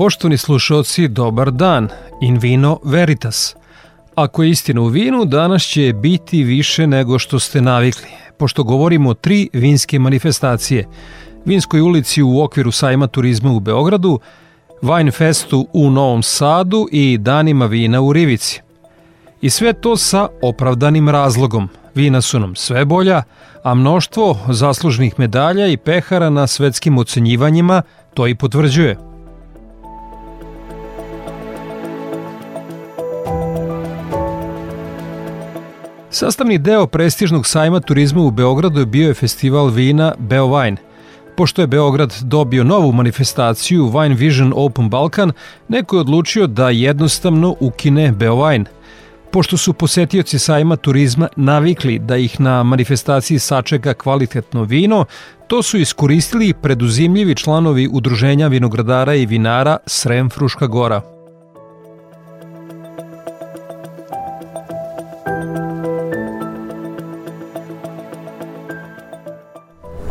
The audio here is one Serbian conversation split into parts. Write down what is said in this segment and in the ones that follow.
Poštovni slušalci, dobar dan. In vino veritas. Ako je istina u vinu, danas će biti više nego što ste navikli, pošto govorimo o tri vinske manifestacije. Vinskoj ulici u okviru sajma turizma u Beogradu, Wine Festu u Novom Sadu i Danima vina u Rivici. I sve to sa opravdanim razlogom. Vina su nam sve bolja, a mnoštvo zaslužnih medalja i pehara na svetskim ocenjivanjima to i potvrđuje – Sastavni deo prestižnog sajma turizma u Beogradu je bio je festival vina Beovine. Pošto je Beograd dobio novu manifestaciju Wine Vision Open Balkan, neko je odlučio da jednostavno ukine Beovine. Pošto su posetioci sajma turizma navikli da ih na manifestaciji sačeka kvalitetno vino, to su iskoristili preduzimljivi članovi Udruženja vinogradara i vinara Srem Fruška Gora.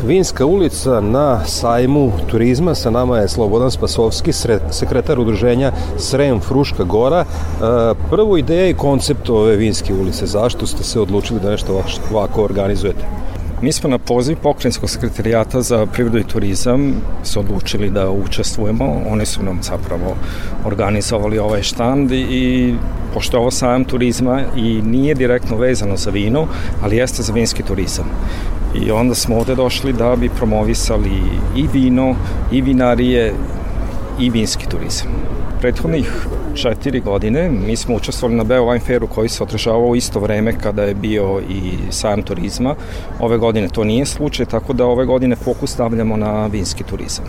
Vinska ulica na sajmu turizma. Sa nama je Slobodan Spasovski, sekretar udruženja Srem Fruška Gora. E, prvo ideja i koncept ove vinske ulice. Zašto ste se odlučili da nešto ovako organizujete? Mi smo na poziv pokrenjskog sekretarijata za privredu i turizam se odlučili da učestvujemo. Oni su nam zapravo organizovali ovaj štand i pošto je ovo sajam turizma i nije direktno vezano za vino, ali jeste za vinski turizam. I onda smo ovde došli da bi promovisali i vino, i vinarije, i vinski turizam. Prethodnih četiri godine mi smo učestvovali na Beo Wine Fairu koji se održavao isto vreme kada je bio i sajam turizma. Ove godine to nije slučaj, tako da ove godine fokus stavljamo na vinski turizam.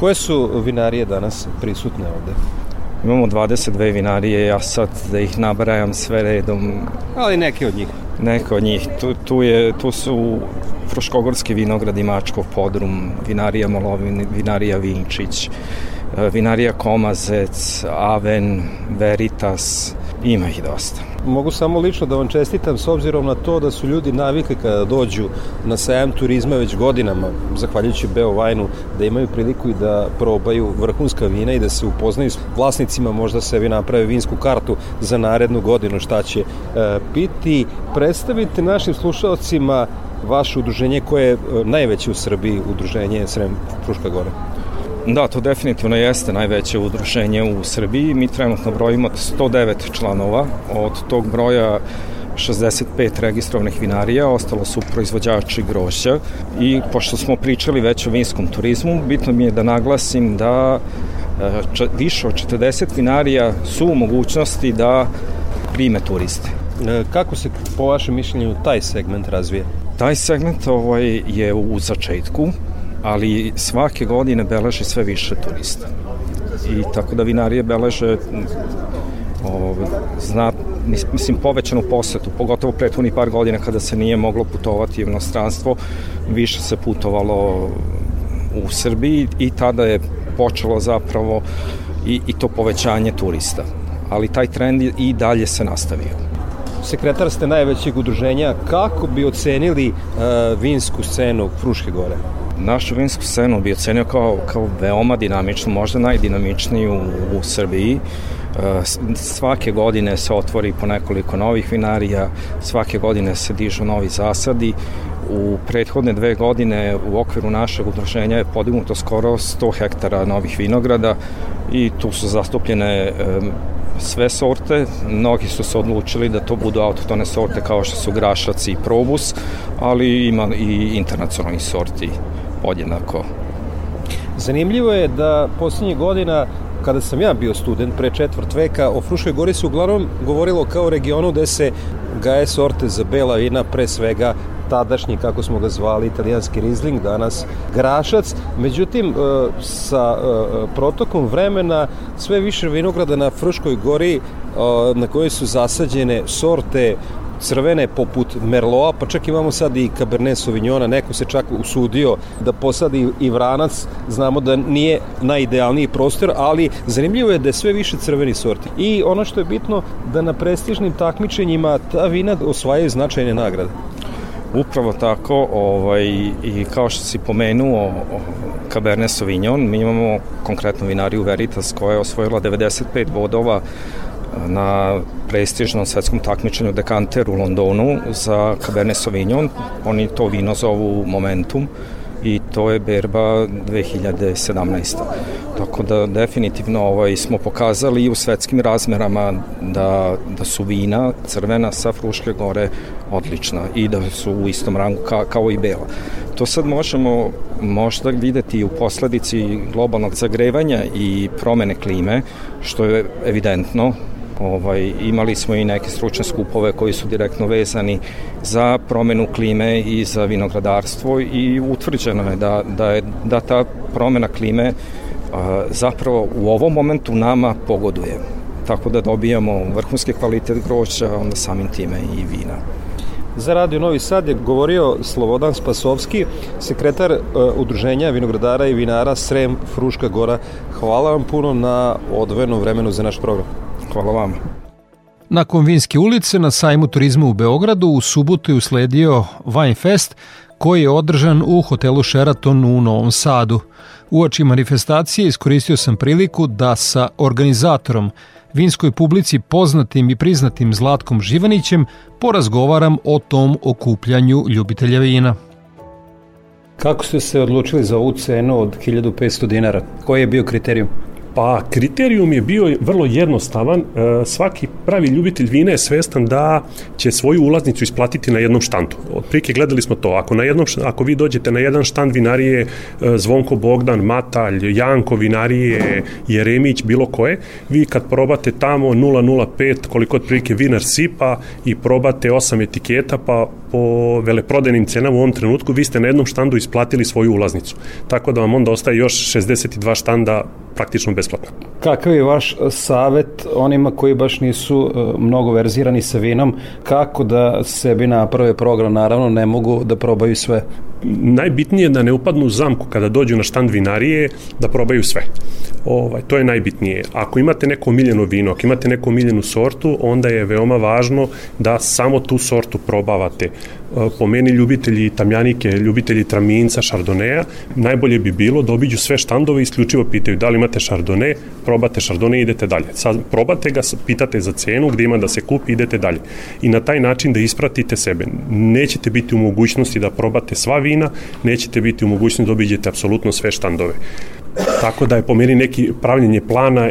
Koje su vinarije danas prisutne ovde? Imamo 22 vinarije, ja sad da ih nabrajam sve redom. Ali neke od njih. Neke od njih. Tu, tu, je, tu su Fruškogorski vinograd i Mačkov podrum, vinarija Molovin, vinarija Vinčić, e, vinarija Komazec, Aven, Veritas, ima ih dosta. Mogu samo lično da vam čestitam s obzirom na to da su ljudi navikli kada dođu na sajam turizma već godinama, zahvaljujući Beovajnu, da imaju priliku i da probaju vrhunska vina i da se upoznaju s vlasnicima, možda sebi naprave vinsku kartu za narednu godinu šta će e, piti. Predstavite našim slušalcima vaše udruženje koje je e, najveće u Srbiji, udruženje Srem Fruška Gora. Da, to definitivno jeste najveće udruženje u Srbiji. Mi trenutno brojimo 109 članova. Od tog broja 65 registrovanih vinarija, ostalo su proizvođači grožđa i pošto smo pričali već o vinskom turizmu, bitno mi je da naglasim da e, više od 40 vinarija su u mogućnosti da prime turiste. E, kako se po vašem mišljenju taj segment razvija? Taj segment ovaj, je u začetku, ali svake godine beleži sve više turista. I tako da vinarije beleže ovaj, zna, mislim, povećanu posetu, pogotovo prethodni par godina kada se nije moglo putovati u inostranstvo, više se putovalo u Srbiji i tada je počelo zapravo i, i to povećanje turista. Ali taj trend i dalje se nastavio sekretar ste najvećeg udruženja, kako bi ocenili uh, vinsku scenu Fruške gore? Našu vinsku scenu bi ocenio kao, kao veoma dinamičnu, možda najdinamičniju u, u Srbiji. Uh, svake godine se otvori po nekoliko novih vinarija, svake godine se dižu novi zasadi. U prethodne dve godine u okviru našeg udruženja je podignuto skoro 100 hektara novih vinograda i tu su zastupljene um, sve sorte, mnogi su se odlučili da to budu autotone sorte kao što su grašac i probus, ali ima i internacionalni sorti podjednako Zanimljivo je da poslednjih godina kada sam ja bio student pre četvrt veka, o Fruškoj gori se uglavnom govorilo kao regionu gde se gaje sorte za bela vina, pre svega tadašnji, kako smo ga zvali, italijanski rizling, danas grašac. Međutim, e, sa e, protokom vremena sve više vinograda na Fruškoj gori e, na kojoj su zasađene sorte crvene poput Merloa, pa čak imamo sad i Cabernet Sauvignona, neko se čak usudio da posadi i vranac, znamo da nije najidealniji prostor, ali zanimljivo je da je sve više crveni sorti. I ono što je bitno, da na prestižnim takmičenjima ta vina osvajaju značajne nagrade. Upravo tako, ovaj, i kao što si pomenuo Cabernet Sauvignon, mi imamo konkretno vinariju Veritas koja je osvojila 95 bodova na prestižnom svetskom takmičenju Dekanter u Londonu za Cabernet Sauvignon. Oni to vino zovu Momentum i to je berba 2017. Tako da definitivno ovaj, smo pokazali i u svetskim razmerama da, da su vina crvena sa Fruške gore odlična i da su u istom rangu ka, kao i bela. To sad možemo možda videti u posledici globalnog zagrevanja i promene klime, što je evidentno Ovaj, imali smo i neke stručne skupove koji su direktno vezani za promenu klime i za vinogradarstvo i utvrđeno je da, da, je, da ta promena klime a, zapravo u ovom momentu nama pogoduje. Tako da dobijamo vrhunski kvalitet grožđa, onda samim time i vina. Za Radio Novi Sad je govorio Slobodan Spasovski, sekretar uh, Udruženja vinogradara i vinara Srem Fruška Gora. Hvala vam puno na odvojenom vremenu za naš program. Hvala vam. Nakon Vinske ulice na sajmu turizma u Beogradu u subotu je usledio Wine Fest koji je održan u hotelu Sheraton u Novom Sadu. Uoči manifestacije iskoristio sam priliku da sa organizatorom vinskoj publici poznatim i priznatim Zlatkom Živanićem porazgovaram o tom okupljanju ljubitelja vina. Kako ste se odlučili za ovu cenu od 1500 dinara? Koji je bio kriterijum? Pa kriterijum je bio vrlo jednostavan. E, svaki pravi ljubitelj vina je svestan da će svoju ulaznicu isplatiti na jednom štandu. Od prike gledali smo to. Ako, na jednom, ako vi dođete na jedan štand vinarije e, Zvonko Bogdan, Matalj, Janko vinarije, Jeremić, bilo koje, vi kad probate tamo 005 koliko od prilike vinar sipa i probate 8 etiketa, pa po veleprodajnim cenama u ovom trenutku vi ste na jednom štandu isplatili svoju ulaznicu. Tako da vam onda ostaje još 62 štanda praktično besplatno. Kakav je vaš savet onima koji baš nisu e, mnogo verzirani sa vinom, kako da sebi naprave program, naravno ne mogu da probaju sve? Najbitnije je da ne upadnu u zamku kada dođu na štand vinarije, da probaju sve. Ovaj, to je najbitnije. Ako imate neko omiljeno vino, ako imate neku omiljenu sortu, onda je veoma važno da samo tu sortu probavate. Po meni ljubitelji tamjanike, ljubitelji traminca, šardoneja, najbolje bi bilo da obiđu sve štandove i isključivo pitaju da li imate šardone, probate šardone i idete dalje. Sad probate ga, pitate za cenu, gde ima da se kupi, idete dalje. I na taj način da ispratite sebe. Nećete biti u mogućnosti da probate sva vina, nećete biti u mogućnosti da obiđete apsolutno sve štandove. Tako da je po meni neki pravljenje plana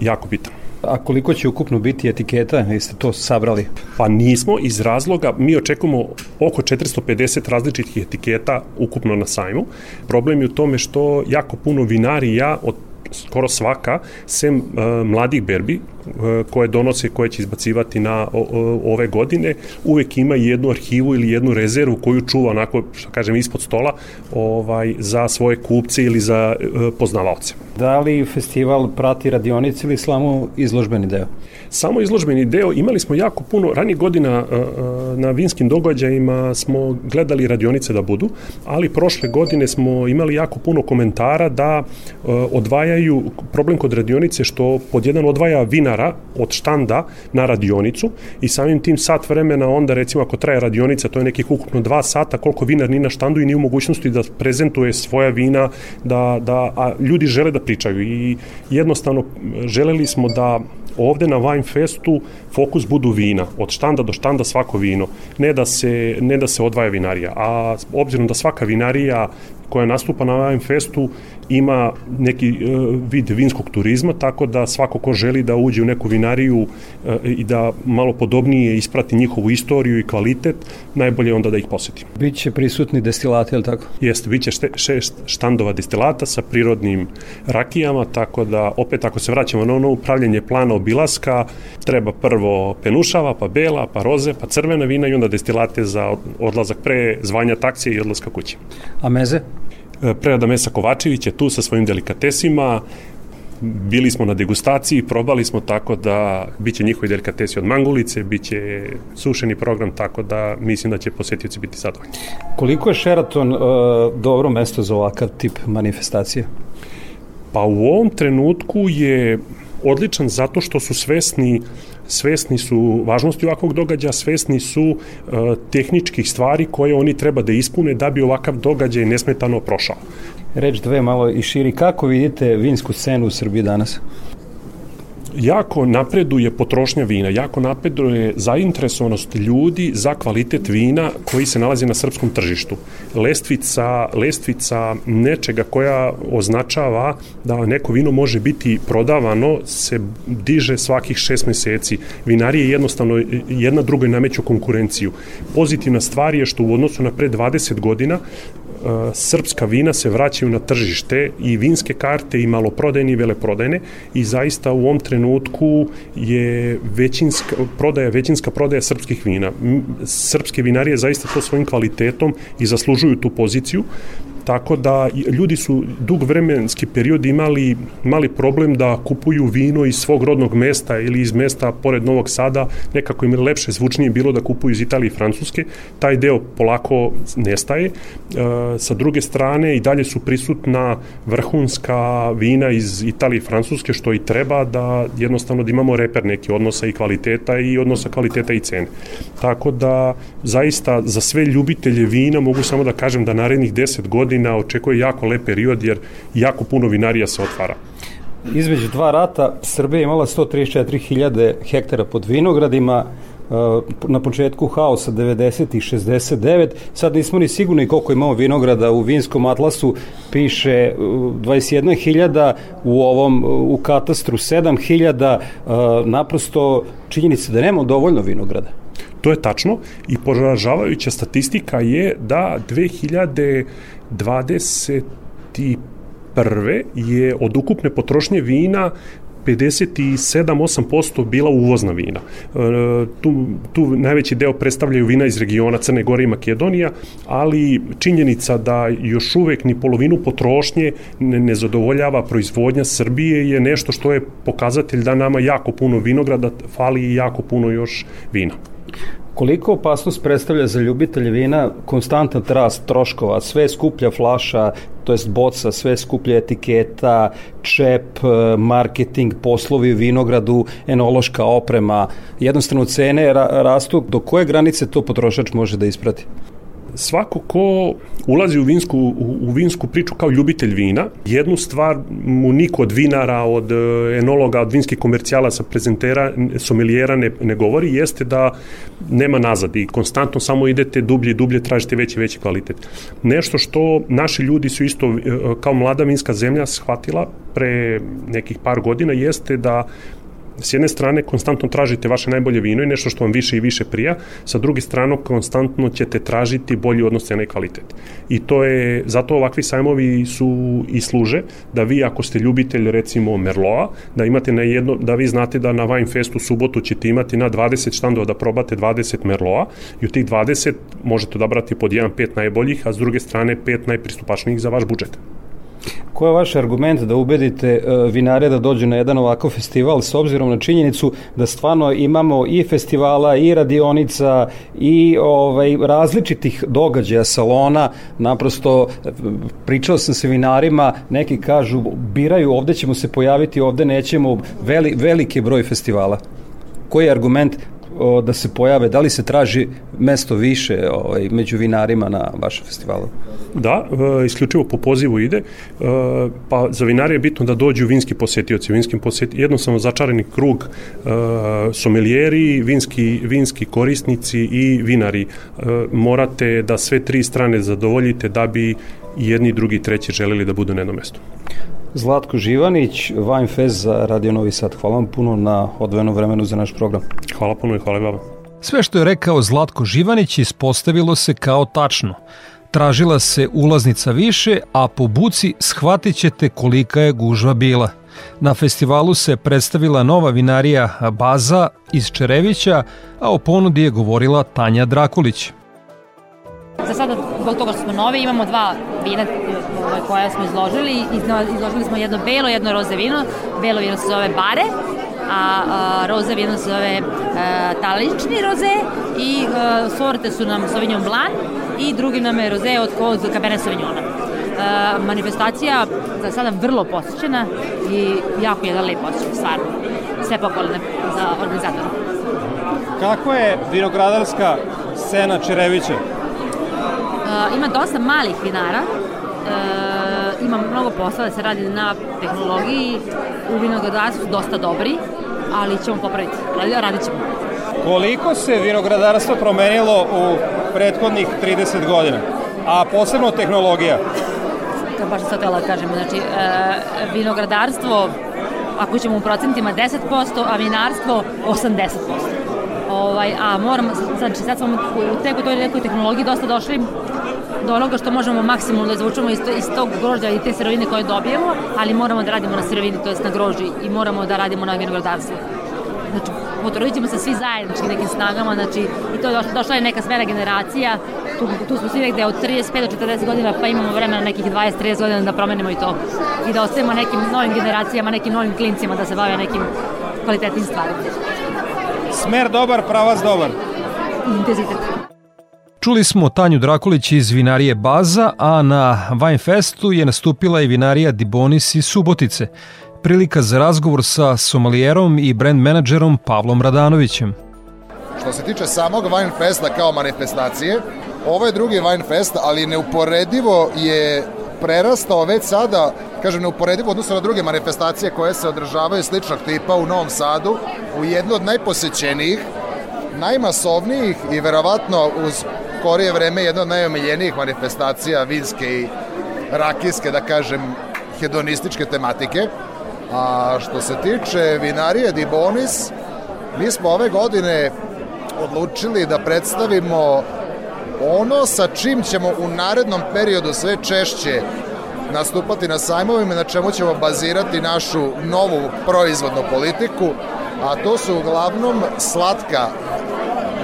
jako bitan. A koliko će ukupno biti etiketa? Jeste to sabrali? Pa nismo iz razloga, mi očekujemo oko 450 različitih etiketa ukupno na sajmu. Problem je u tome što jako puno vinarija od skoro svaka, sem uh, mladih berbi, uh, koje donose, koje će izbacivati na o, o, ove godine, uvek ima jednu arhivu ili jednu rezervu koju čuva onako, što kažem, ispod stola ovaj, za svoje kupce ili za uh, poznavalce. Da li festival prati radionice ili slamo izložbeni deo? Samo izložbeni deo, imali smo jako puno, ranih godina na vinskim događajima smo gledali radionice da budu, ali prošle godine smo imali jako puno komentara da odvajaju, problem kod radionice što pod jedan odvaja vinara od štanda na radionicu i samim tim sat vremena onda recimo ako traje radionica to je nekih ukupno dva sata koliko vinar ni na štandu i ni u mogućnosti da prezentuje svoja vina, da, da, a ljudi žele da pričaju i jednostavno želeli smo da ovde na Wine Festu fokus budu vina, od štanda do štanda svako vino, ne da se, ne da se odvaja vinarija, a obzirom da svaka vinarija koja nastupa na Wine Festu ima neki e, vid vinskog turizma, tako da svako ko želi da uđe u neku vinariju e, i da malo podobnije isprati njihovu istoriju i kvalitet, najbolje onda da ih poseti. Biće prisutni destilati, je tako? Jeste, biće šte, šest štandova destilata sa prirodnim rakijama, tako da opet ako se vraćamo na ono upravljanje plana obilaska, treba prvo penušava, pa bela, pa roze, pa crvena vina i onda destilate za odlazak pre zvanja taksije i odlaska kuće. A meze? Prerada Mesa Kovačević je tu sa svojim delikatesima, bili smo na degustaciji, probali smo tako da biće njihovi delikatesi od mangulice, biće sušeni program, tako da mislim da će posetioci biti zadovoljni. Koliko je Sheraton uh, dobro mesto za ovakav tip manifestacije? Pa u ovom trenutku je odličan zato što su svesni svesni su važnosti ovakvog događaja, svesni su uh, tehničkih stvari koje oni treba da ispune da bi ovakav događaj nesmetano prošao. Reč dve malo i širi. Kako vidite vinsku scenu u Srbiji danas? Jako napreduje potrošnja vina, jako napreduje zainteresovanost ljudi za kvalitet vina koji se nalazi na srpskom tržištu. Lestvica, lestvica nečega koja označava da neko vino može biti prodavano se diže svakih šest meseci. Vinarije jednostavno jedna drugoj nameću konkurenciju. Pozitivna stvar je što u odnosu na pre 20 godina srpska vina se vraćaju na tržište i vinske karte i maloprodajne i veleprodajne i zaista u ovom trenutku je većinska prodaja, većinska prodaja srpskih vina. Srpske vinarije zaista to svojim kvalitetom i zaslužuju tu poziciju. Tako da ljudi su dug vremenski period imali mali problem da kupuju vino iz svog rodnog mesta ili iz mesta pored Novog Sada, nekako im lepše zvučnije bilo da kupuju iz Italije i Francuske. Taj deo polako nestaje. E, sa druge strane i dalje su prisutna vrhunska vina iz Italije i Francuske, što i treba da jednostavno da imamo reper neki odnosa i kvaliteta i odnosa kvaliteta i cene. Tako da zaista za sve ljubitelje vina mogu samo da kažem da narednih 10 godina godina očekuje jako lep period jer jako puno vinarija se otvara. Između dva rata Srbija je imala 134.000 hektara pod vinogradima, uh, na početku haosa 90 i 69, sad nismo ni sigurni koliko imamo vinograda u Vinskom atlasu, piše 21.000, uh, u ovom u katastru 7.000, uh, naprosto činjenica da nemamo dovoljno vinograda. To je tačno i poražavajuća statistika je da 2000 21. je od ukupne potrošnje vina 57-8% bila uvozna vina. E, tu, tu najveći deo predstavljaju vina iz regiona Crne Gore i Makedonija, ali činjenica da još uvek ni polovinu potrošnje ne, ne zadovoljava proizvodnja Srbije je nešto što je pokazatelj da nama jako puno vinograda fali i jako puno još vina. Koliko opasnost predstavlja za ljubitelje vina konstantan rast troškova, sve skuplja flaša, to jest boca, sve skuplja etiketa, čep, marketing, poslovi u vinogradu, enološka oprema, jednostavno cene rastu, do koje granice to potrošač može da isprati? Svako ko ulazi u vinsku, u, u vinsku priču kao ljubitelj vina, jednu stvar mu niko od vinara, od e, enologa, od vinskih komercijala sa prezentera, somilijera ne, ne govori, jeste da nema nazad i konstantno samo idete dublje i dublje, tražite veći veći kvalitet. Nešto što naši ljudi su isto e, kao mlada vinska zemlja shvatila pre nekih par godina jeste da s jedne strane konstantno tražite vaše najbolje vino i nešto što vam više i više prija, sa druge strane konstantno ćete tražiti bolji odnos cena i kvalitet. I to je, zato ovakvi sajmovi su i služe, da vi ako ste ljubitelj recimo Merloa, da imate na jedno, da vi znate da na Wine Festu subotu ćete imati na 20 štandova da probate 20 Merloa i u tih 20 možete odabrati pod jedan pet najboljih, a s druge strane pet najpristupačnijih za vaš budžet. Ko je vaš argument da ubedite e, vinare da dođu na jedan ovakav festival s obzirom na činjenicu da stvarno imamo i festivala i radionica i ovaj različitih događaja salona, naprosto pričao sam sa vinarima, neki kažu biraju ovde ćemo se pojaviti, ovde nećemo, veli, veliki broj festivala. Koji je argument da se pojave? Da li se traži mesto više ovaj, među vinarima na vašem festivalu? Da, e, isključivo po pozivu ide. E, pa za vinare je bitno da dođu vinski posetioci, vinski poseti, jednostavno začarani krug e, someljeri, vinski, vinski korisnici i vinari. Morate da sve tri strane zadovoljite da bi jedni, drugi treći želeli da budu na jednom mestu. Zlatko Živanić, Wine Fest za Radio Novi Sad. Hvala vam puno na odvojenom vremenu za naš program. Hvala puno i hvala vama. Sve što je rekao Zlatko Živanić ispostavilo se kao tačno. Tražila se ulaznica više, a po buci shvatit ćete kolika je gužva bila. Na festivalu se predstavila nova vinarija Baza iz Čerevića, a o ponudi je govorila Tanja Drakulić. Za sada, zbog toga što smo novi, imamo dva vina ovaj, koja smo izložili. Izložili smo jedno belo, jedno roze vino. Belo vino se zove Bare, a, a roze vino se zove a, talični roze i a, sorte su nam Sauvignon Blanc i drugi nam je roze od, od Cabernet Sauvignona. A, manifestacija za sada vrlo posjećena i jako jedan lep osjećaj, stvarno. Sve pohvalne za organizatora. Kako je vinogradarska scena Čerevića? Ima dosta malih vinara, uh, ima mnogo posla da se radi na tehnologiji, u vinogradarstvu su dosta dobri, ali ćemo popraviti, radit, radit ćemo. Koliko se vinogradarstvo promenilo u prethodnih 30 godina, a posebno tehnologija? To baš sam htjela da kažem, znači uh, vinogradarstvo, ako ćemo u procentima 10%, a vinarstvo 80%. Ovaj, a moram, znači sad smo u tek u toj nekoj tehnologiji dosta došli do onoga što možemo maksimalno da izvučemo iz, iz tog grožđa i te sirovine koje dobijemo, ali moramo da radimo na sirovini, to jest na grožđi i moramo da radimo na vinogradarstvu. Znači, potrudit ćemo se svi zajednički nekim snagama, znači, i to je došla, došla je neka smera generacija, tu, tu smo svi negde od 35 do 40 godina, pa imamo vremena nekih 20-30 godina da promenimo i to. I da ostavimo nekim novim generacijama, nekim novim klincima da se bave nekim kvalitetnim stvarima. Smer dobar, pravac dobar. Intenzitet. Čuli smo Tanju Drakulić iz vinarije Baza, a na Winefestu je nastupila i vinarija Dibonis iz Subotice. Prilika za razgovor sa somalijerom i brand menadžerom Pavlom Radanovićem. Što se tiče samog Winefesta kao manifestacije, ovo je drugi Winefest, ali neuporedivo je prerastao već sada, kažem neuporedivo odnosno na druge manifestacije koje se održavaju sličnog tipa u Novom Sadu, u jednu od najposećenijih, najmasovnijih i verovatno uz skorije vreme jedna od najomiljenijih manifestacija vinske i rakijske, da kažem, hedonističke tematike. A što se tiče vinarije Dibonis, mi smo ove godine odlučili da predstavimo ono sa čim ćemo u narednom periodu sve češće nastupati na sajmovima na čemu ćemo bazirati našu novu proizvodnu politiku, a to su uglavnom slatka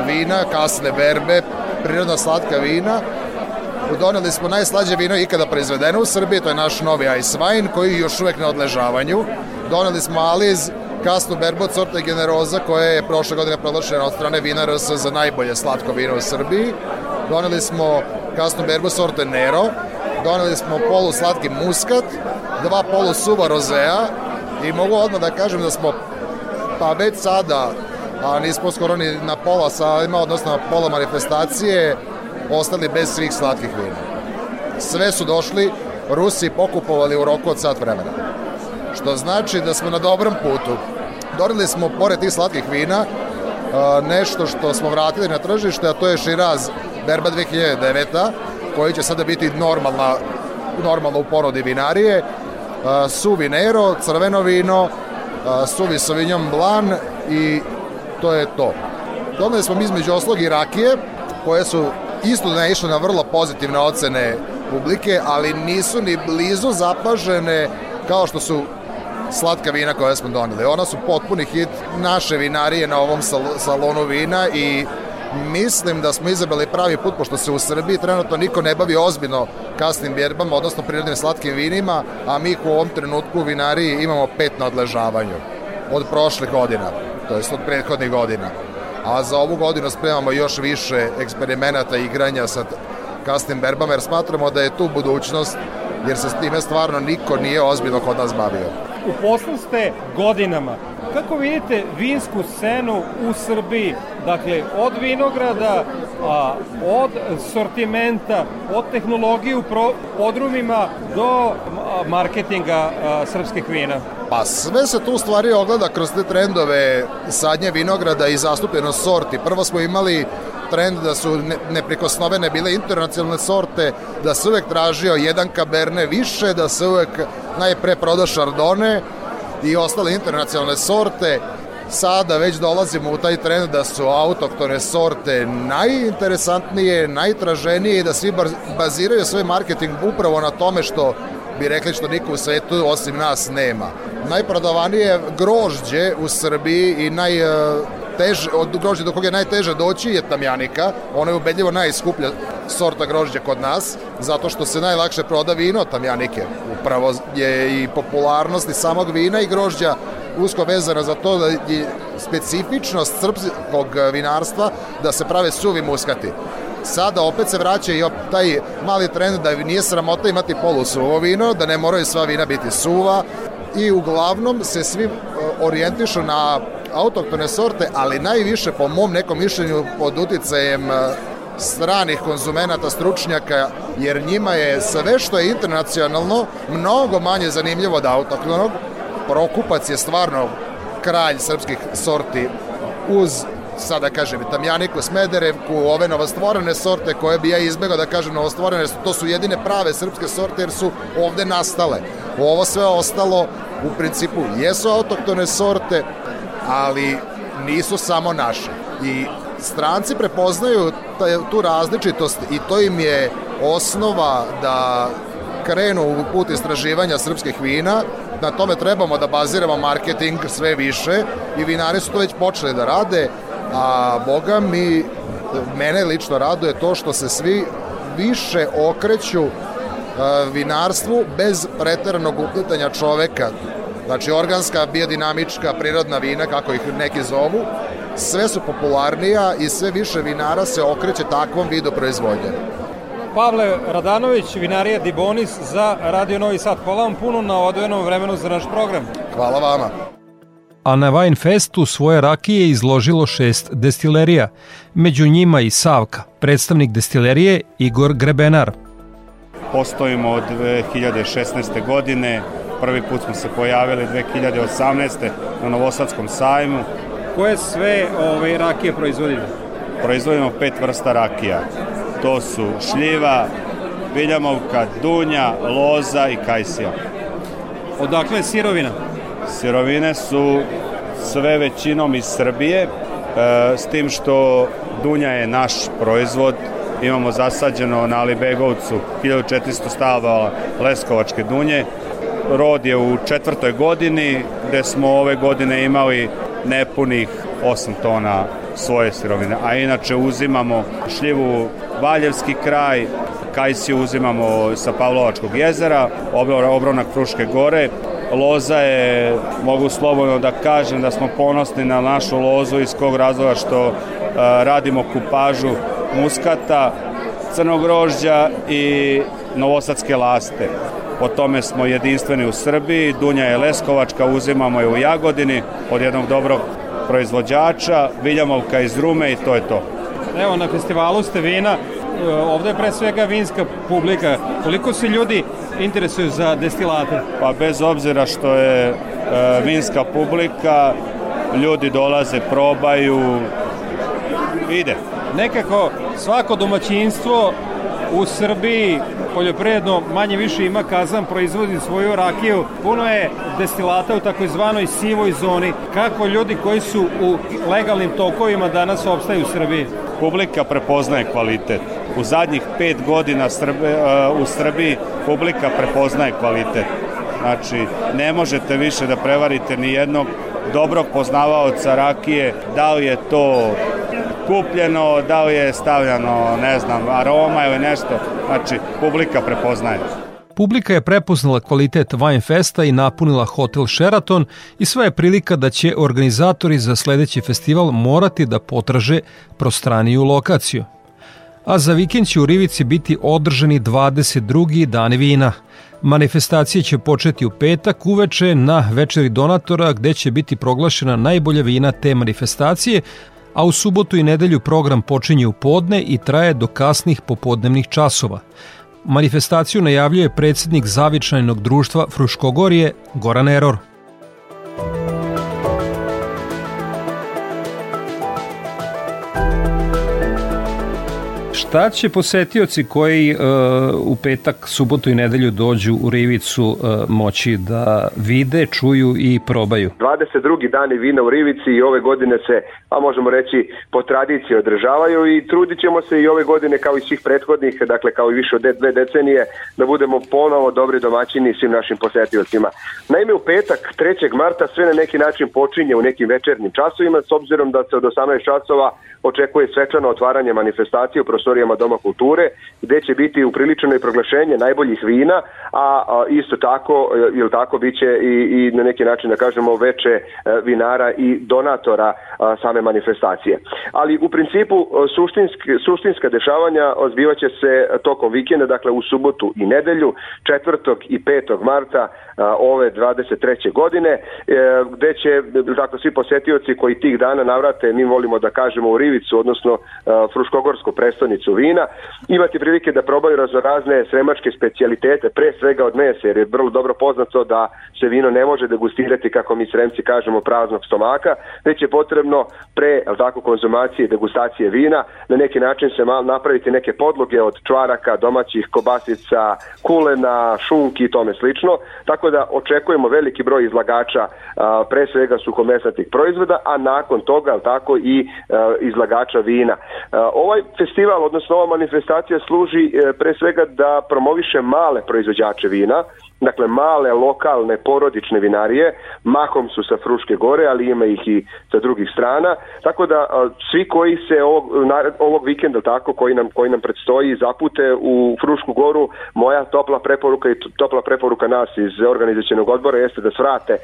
vina, kasne berbe, prirodna slatka vina. Doneli smo najslađe vino ikada proizvedeno u Srbiji, to je naš novi Ice Wine, koji još uvek na odležavanju. Doneli smo Aliz, kasnu berbu od sorte Generoza, koja je prošle godine proglašena od strane Vina RS za najbolje slatko vino u Srbiji. Doneli smo kasnu berbu sorte Nero, doneli smo polu slatki muskat, dva polu suva rozea i mogu odmah da kažem da smo pa već sada a nismo skoro ni na pola ima odnosno na pola manifestacije, ostali bez svih slatkih vina. Sve su došli, Rusi pokupovali u roku od sat vremena. Što znači da smo na dobrom putu. Donili smo, pored tih slatkih vina, nešto što smo vratili na tržište, a to je Širaz Berba 2009 koji će sada biti normalna, normalno u porodi vinarije, suvi Nero, crveno vino, suvi Sauvignon Blanc i to je to. Donali smo između oslog i rakije, koje su isto naišle na vrlo pozitivne ocene publike, ali nisu ni blizu zapažene kao što su slatka vina koje smo doneli. Ona su potpuni hit naše vinarije na ovom salonu vina i mislim da smo izabrali pravi put, pošto se u Srbiji trenutno niko ne bavi ozbiljno kasnim bjerbama, odnosno prirodnim slatkim vinima, a mi u ovom trenutku u vinariji imamo pet na odležavanju od prošle godina to jest od prethodnih godina. A za ovu godinu spremamo još više eksperimenata i igranja sa kasnim berbama, jer smatramo da je tu budućnost, jer se s time stvarno niko nije ozbiljno kod nas bavio. U poslu ste godinama. Kako vidite vinsku scenu u Srbiji? Dakle, od vinograda, a, od sortimenta, od tehnologije u podrumima do marketinga a, srpskih vina. Pa sve se tu stvari ogleda kroz te trendove sadnje vinograda i zastupljenost sorti. Prvo smo imali trend da su neprikosnovene bile internacionalne sorte, da se uvek tražio jedan kaberne više, da se uvek najpre proda šardone i ostale internacionalne sorte. Sada već dolazimo u taj trend da su autoktone sorte najinteresantnije, najtraženije i da svi baziraju svoj marketing upravo na tome što bi rekli što niko u svetu osim nas nema. Najprodavanije grožđe u Srbiji i naj teže, od grožđa do koga je najteže doći je tamjanika. Ona je ubedljivo najskuplja sorta grožđa kod nas, zato što se najlakše proda vino tamjanike. Upravo je i popularnost i samog vina i grožđa usko vezana za to da je specifičnost srpskog vinarstva da se prave suvi muskati. Sada opet se vraća i taj mali trend da nije sramota imati polusuvo vino, da ne moraju sva vina biti suva i uglavnom se svi orijentišu na autoktone sorte, ali najviše po mom nekom mišljenju pod uticajem e, stranih konzumenata, stručnjaka, jer njima je sve što je internacionalno mnogo manje zanimljivo od autoktonog. Prokupac je stvarno kralj srpskih sorti uz sada kažem, Tamjaniku, Smederevku, ove novostvorene sorte koje bi ja izbegao da kažem novostvorene, to su jedine prave srpske sorte jer su ovde nastale. Ovo sve ostalo u principu jesu autoktone sorte, ali nisu samo naše. I stranci prepoznaju tu različitost i to im je osnova da krenu u put istraživanja srpskih vina, na tome trebamo da baziramo marketing sve više i vinari su to već počeli da rade, a boga mi, mene lično raduje to što se svi više okreću vinarstvu bez preteranog uplitanja čoveka Znači organska, biodinamička, prirodna vina, kako ih neki zovu, sve su popularnija i sve više vinara se okreće takvom vidu proizvodnje. Pavle Radanović, vinarija Dibonis za Radio Novi Sad. Hvala vam puno na odvojenom vremenu za naš program. Hvala vama. A na Wine Festu svoje rakije izložilo šest destilerija, među njima i Savka, predstavnik destilerije Igor Grebenar. Postojimo od 2016. godine, Prvi put smo se pojavili 2018. na Novosadskom sajmu. Koje sve ove rakije proizvodite? Proizvodimo pet vrsta rakija. To su šljiva, viljamovka, dunja, loza i kajsija. Odakle je sirovina? Sirovine su sve većinom iz Srbije, e, s tim što dunja je naš proizvod, imamo zasađeno na Alibegovcu 1400 stava leskovačke dunje, Rod je u četvrtoj godini, gde smo ove godine imali nepunih 8 tona svoje sirovine, a inače uzimamo šljivu Valjevski kraj, kajsiju uzimamo sa Pavlovačkog jezera, obronak Fruške gore, Loza je, mogu slobodno da kažem da smo ponosni na našu lozu iz kog razloga što uh, radimo kupažu muskata, crnog grožđa i novosadske laste. Po tome smo jedinstveni u Srbiji. Dunja je Leskovačka, uzimamo je u Jagodini od jednog dobrog proizvođača, Viljamovka iz Rume i to je to. Evo, na festivalu ste vina, e, ovde je pre svega vinska publika. Koliko se ljudi interesuju za destilate? Pa bez obzira što je e, vinska publika, ljudi dolaze, probaju, ide. Nekako svako domaćinstvo u Srbiji poljoprivredno manje više ima kazan, proizvodi svoju rakiju. Puno je destilata u takozvanoj sivoj zoni. Kako ljudi koji su u legalnim tokovima danas opstaju u Srbiji? Publika prepoznaje kvalitet. U zadnjih pet godina Srbi, uh, u Srbiji publika prepoznaje kvalitet. Znači, ne možete više da prevarite ni jednog dobrog poznavaoca rakije, da li je to kupljeno, da li je stavljano, ne znam, aroma ili nešto. Znači, publika prepoznaje. Publika je prepoznala kvalitet Wine Festa i napunila hotel Sheraton i sva je prilika da će organizatori za sledeći festival morati da potraže prostraniju lokaciju. A za vikend će u Rivici biti održani 22. dani vina. Manifestacije će početi u petak uveče na večeri donatora gde će biti proglašena najbolja vina te manifestacije, a u subotu i nedelju program počinje u podne i traje do kasnih popodnevnih časova. Manifestaciju najavljuje predsednik Zavičajnog društva Fruškogorije Goran Eror. Šta će posetioci koji uh, u petak, subotu i nedelju dođu u Rivicu uh, moći da vide, čuju i probaju? 22. dani vina u Rivici i ove godine se, a možemo reći, po tradiciji održavaju i trudit ćemo se i ove godine kao i svih prethodnih, dakle kao i više od dve decenije, da budemo ponovo dobri domaćini svim našim posetiocima. Naime, u petak, 3. marta, sve na neki način počinje u nekim večernim časovima, s obzirom da se od 18 časova očekuje svečano otvaranje manifestacije u prostorijama Doma kulture, gde će biti upriličeno i proglašenje najboljih vina, a, isto tako, e, ili tako, biće i, i na neki način, da kažemo, veče e, vinara i donatora a, same manifestacije. Ali u principu suštinski, suštinska dešavanja ozbivaće se tokom vikenda, dakle u subotu i nedelju, 4. i 5. marta a, ove 23. godine, e, gde će dakle, svi posetioci koji tih dana navrate, mi volimo da kažemo u Rivicu, odnosno Fruškogorsku prestonicu vina, imati prilike da probaju raznorazne sremačke specijalitete, pre svega od mesa, jer je vrlo dobro poznato da se vino ne može degustirati, kako mi sremci kažemo, praznog stomaka, već je potrebno pre tako, konzumacije i degustacije vina na neki način se mal napraviti neke podloge od čvaraka, domaćih kobasica, kulena, šunki i tome slično, tako da očekujemo veliki broj izlagača pre svega suhomesnatih proizvoda, a nakon toga tako i iz izlagača vina. E, ovaj festival, odnosno ova manifestacija služi e, pre svega da promoviše male proizvođače vina, dakle male lokalne porodične vinarije, mahom su sa Fruške gore, ali ima ih i sa drugih strana, tako da svi koji se ovog, ovog vikenda tako koji nam, koji nam predstoji zapute u Frušku goru, moja topla preporuka i topla preporuka nas iz organizacijenog odbora jeste da svrate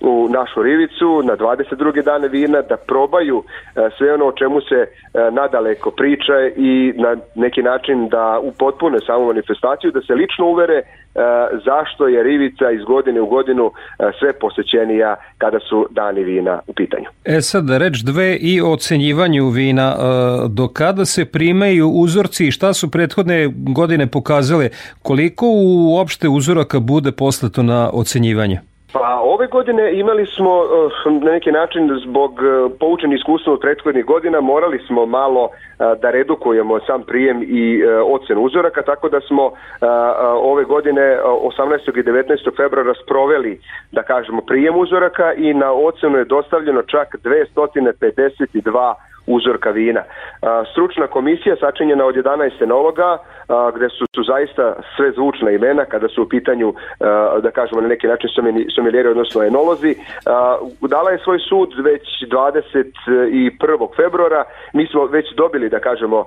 u našu rivicu na 22. dane vina da probaju e, sve ono o čemu se e, nadaleko priča i na neki način da upotpune samu manifestaciju da se lično uvere e, zašto je rivica iz godine u godinu sve posećenija kada su dani vina u pitanju. E sad reč dve i o ocenjivanju vina. Do kada se primaju uzorci i šta su prethodne godine pokazale? Koliko uopšte uzoraka bude poslato na ocenjivanje? Pa ove godine imali smo eh, na neki način zbog eh, poučeni iskustva od prethodnih godina morali smo malo da redukujemo sam prijem i ocenu uzoraka, tako da smo ove godine 18. i 19. februara sproveli, da kažemo, prijem uzoraka i na ocenu je dostavljeno čak 252 uzorka vina. Stručna komisija sačinjena od 11 enologa, gde su, su zaista sve zvučna imena kada su u pitanju, da kažemo na neki način somiljeri, odnosno enolozi, dala je svoj sud već 21. februara. Mi smo već dobili, da kažemo,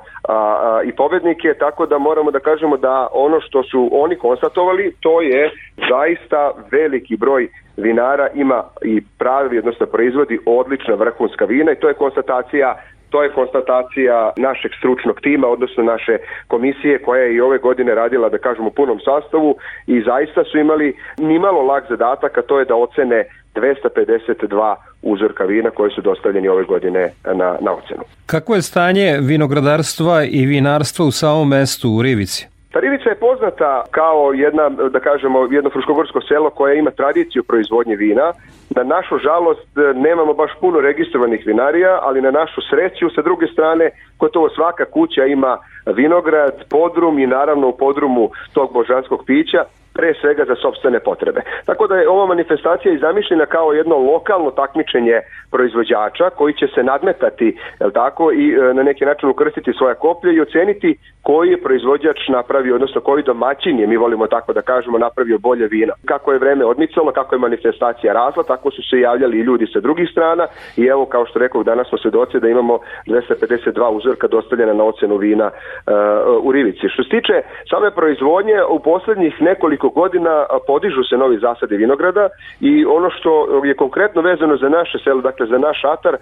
i pobednike, tako da moramo da kažemo da ono što su oni konstatovali, to je zaista veliki broj vinara ima i pravi, odnosno proizvodi odlična vrhunska vina i to je konstatacija To je konstatacija našeg stručnog tima, odnosno naše komisije koja je i ove godine radila, da kažemo, u punom sastavu i zaista su imali nimalo lag zadatak, a to je da ocene 252 uzorka vina koji su dostavljeni ove godine na, na ocenu. Kako je stanje vinogradarstva i vinarstva u samom mestu u Rivici? Tarivica je poznata kao jedna, da kažemo, jedno fruškogorsko selo koje ima tradiciju proizvodnje vina. Na našu žalost nemamo baš puno registrovanih vinarija, ali na našu sreću sa druge strane gotovo svaka kuća ima vinograd, podrum i naravno u podrumu tog božanskog pića pre svega za sobstvene potrebe. Tako da je ova manifestacija i zamišljena kao jedno lokalno takmičenje proizvođača koji će se nadmetati tako, i e, na neki način ukrstiti svoja koplje i oceniti koji je proizvođač napravio, odnosno koji domaćin je, mi volimo tako da kažemo, napravio bolje vina. Kako je vreme odmicalo, kako je manifestacija razla, tako su se javljali i ljudi sa drugih strana i evo, kao što rekao, danas smo svedoci da imamo 252 uzorka dostavljena na ocenu vina uh, u Rivici. Što se tiče same proizvodnje, u poslednjih nekoliko godina podižu se novi zasade vinograda i ono što je konkretno vezano za naše selo, dakle za naš atar,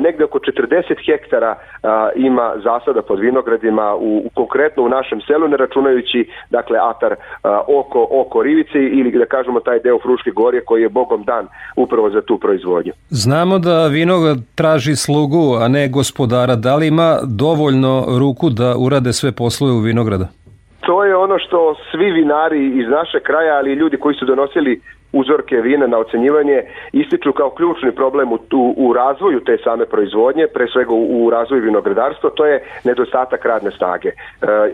negde oko 40 hektara ima zasada pod vinogradima u, u konkretno u našem selu, ne računajući dakle atar oko, oko Rivice ili da kažemo taj deo Fruške gorje koji je bogom dan upravo za tu proizvodnju. Znamo da vinograd traži slugu, a ne gospodara. Da li ima dovoljno ruku da urade sve poslove u vinograda? To je ono što svi vinari iz naše kraja, ali i ljudi koji su donosili uzorke vina na ocenjivanje ističu kao ključni problem u, u, u razvoju te same proizvodnje, pre svega u, u razvoju vinogradarstva, to je nedostatak radne snage. E,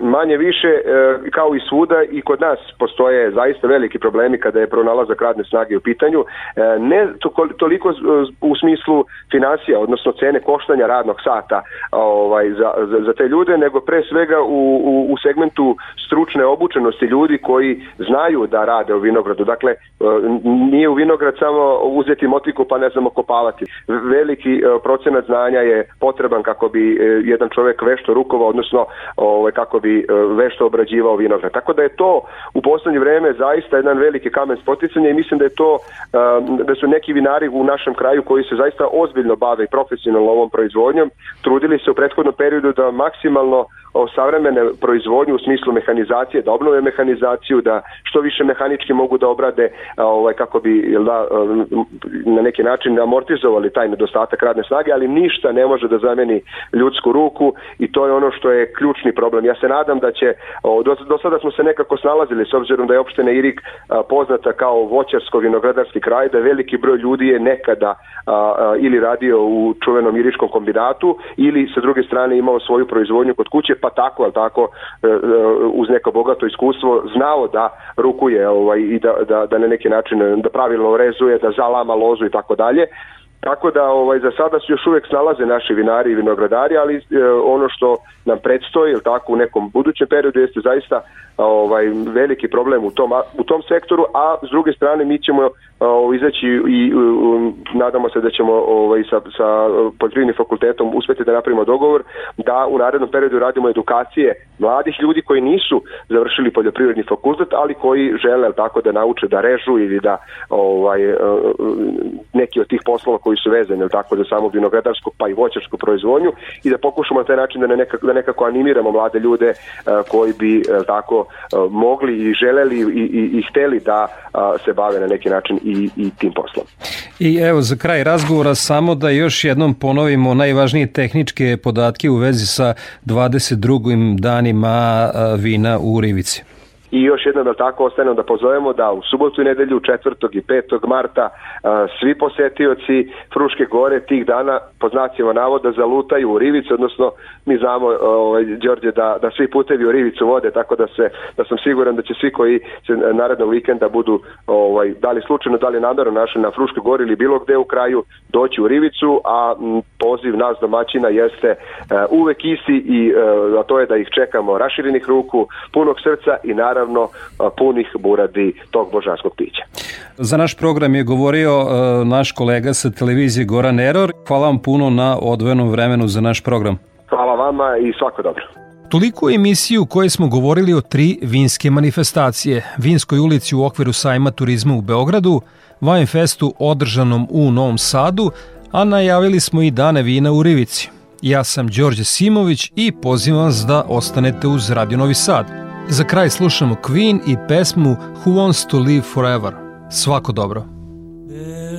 manje više, e, kao i svuda, i kod nas postoje zaista veliki problemi kada je pronalazak radne snage u pitanju, e, ne to, toliko u smislu financija, odnosno cene koštanja radnog sata ovaj, za, za, za te ljude, nego pre svega u, u, u segmentu stručne obučenosti ljudi koji znaju da rade u vinogradu. Dakle, nije u vinograd samo uzeti motiku pa ne znamo kopavati. Veliki e, procenat znanja je potreban kako bi e, jedan čovek vešto rukovao, odnosno ovaj, kako bi e, vešto obrađivao vinograd. Tako da je to u poslednje vreme zaista jedan veliki kamen spoticanja i mislim da je to da su neki vinari u našem kraju koji se zaista ozbiljno bave i profesionalno ovom proizvodnjom trudili se u prethodnom periodu da maksimalno savremene proizvodnju u smislu mehanizacije, da obnove mehanizaciju, da što više mehanički mogu da obrade ovaj, kako bi jel da, na neki način amortizovali taj nedostatak radne snage, ali ništa ne može da zameni ljudsku ruku i to je ono što je ključni problem. Ja se nadam da će, do, do sada smo se nekako snalazili s obzirom da je opština Irik poznata kao voćarsko-vinogradarski kraj, da veliki broj ljudi je nekada ili radio u čuvenom iriškom kombinatu ili sa druge strane imao svoju proizvodnju kod kuće, pa tako, ali tako, uz neko bogato iskustvo, znao da rukuje ovaj, i da, da, da na neki način da pravilno rezuje, da zalama lozu i tako dalje. Tako da ovaj za sada se još uvek snalaze naši vinari i vinogradari, ali e, ono što nam predstoji ili tako u nekom budućem periodu jeste zaista ovaj veliki problem u tom u tom sektoru, a s druge strane mi ćemo ovaj, izaći i um, nadamo se da ćemo ovaj sa sa poljoprivrednim fakultetom uspeti da napravimo dogovor da u narednom periodu radimo edukacije mladih ljudi koji nisu završili poljoprivredni fakultet, ali koji žele tako da nauče da režu ili da ovaj neki od tih poslova koji su vezani tako za samo vinogradarsku pa i voćarsku proizvodnju i da pokušamo na taj način da, ne nekako, da nekako animiramo mlade ljude koji bi tako mogli i želeli i, i, i hteli da se bave na neki način i, i tim poslom. I evo za kraj razgovora samo da još jednom ponovimo najvažnije tehničke podatke u vezi sa 22. danima vina u Rivici. I još jedno da tako ostane da pozovemo da u subotu i nedelju 4. i 5. marta svi posetioci Fruške gore tih dana po znacima navoda zalutaju u Rivicu, odnosno mi znamo ovaj, Đorđe da, da svi putevi u Rivicu vode, tako da se da sam siguran da će svi koji se narednog vikenda budu ovaj, da li slučajno, da li namerno našli na Fruške gori ili bilo gde u kraju doći u Rivicu, a m, poziv nas domaćina jeste uh, uvek isti i uh, a to je da ih čekamo raširenih ruku, punog srca i naravno naravno punih buradi tog božanskog pića. Za naš program je govorio naš kolega sa televizije Goran Eror. Hvala vam puno na odvojenom vremenu za naš program. Hvala vama i svako dobro. Toliko emisiju u kojoj smo govorili o tri vinske manifestacije. Vinskoj ulici u okviru sajma turizma u Beogradu, Festu održanom u Novom Sadu, a najavili smo i dane vina u Rivici. Ja sam Đorđe Simović i pozivam vas da ostanete uz Radio Novi Sad. Za kraj slušamo Queen i pesmu Who Wants to Live Forever. Svako dobro. There's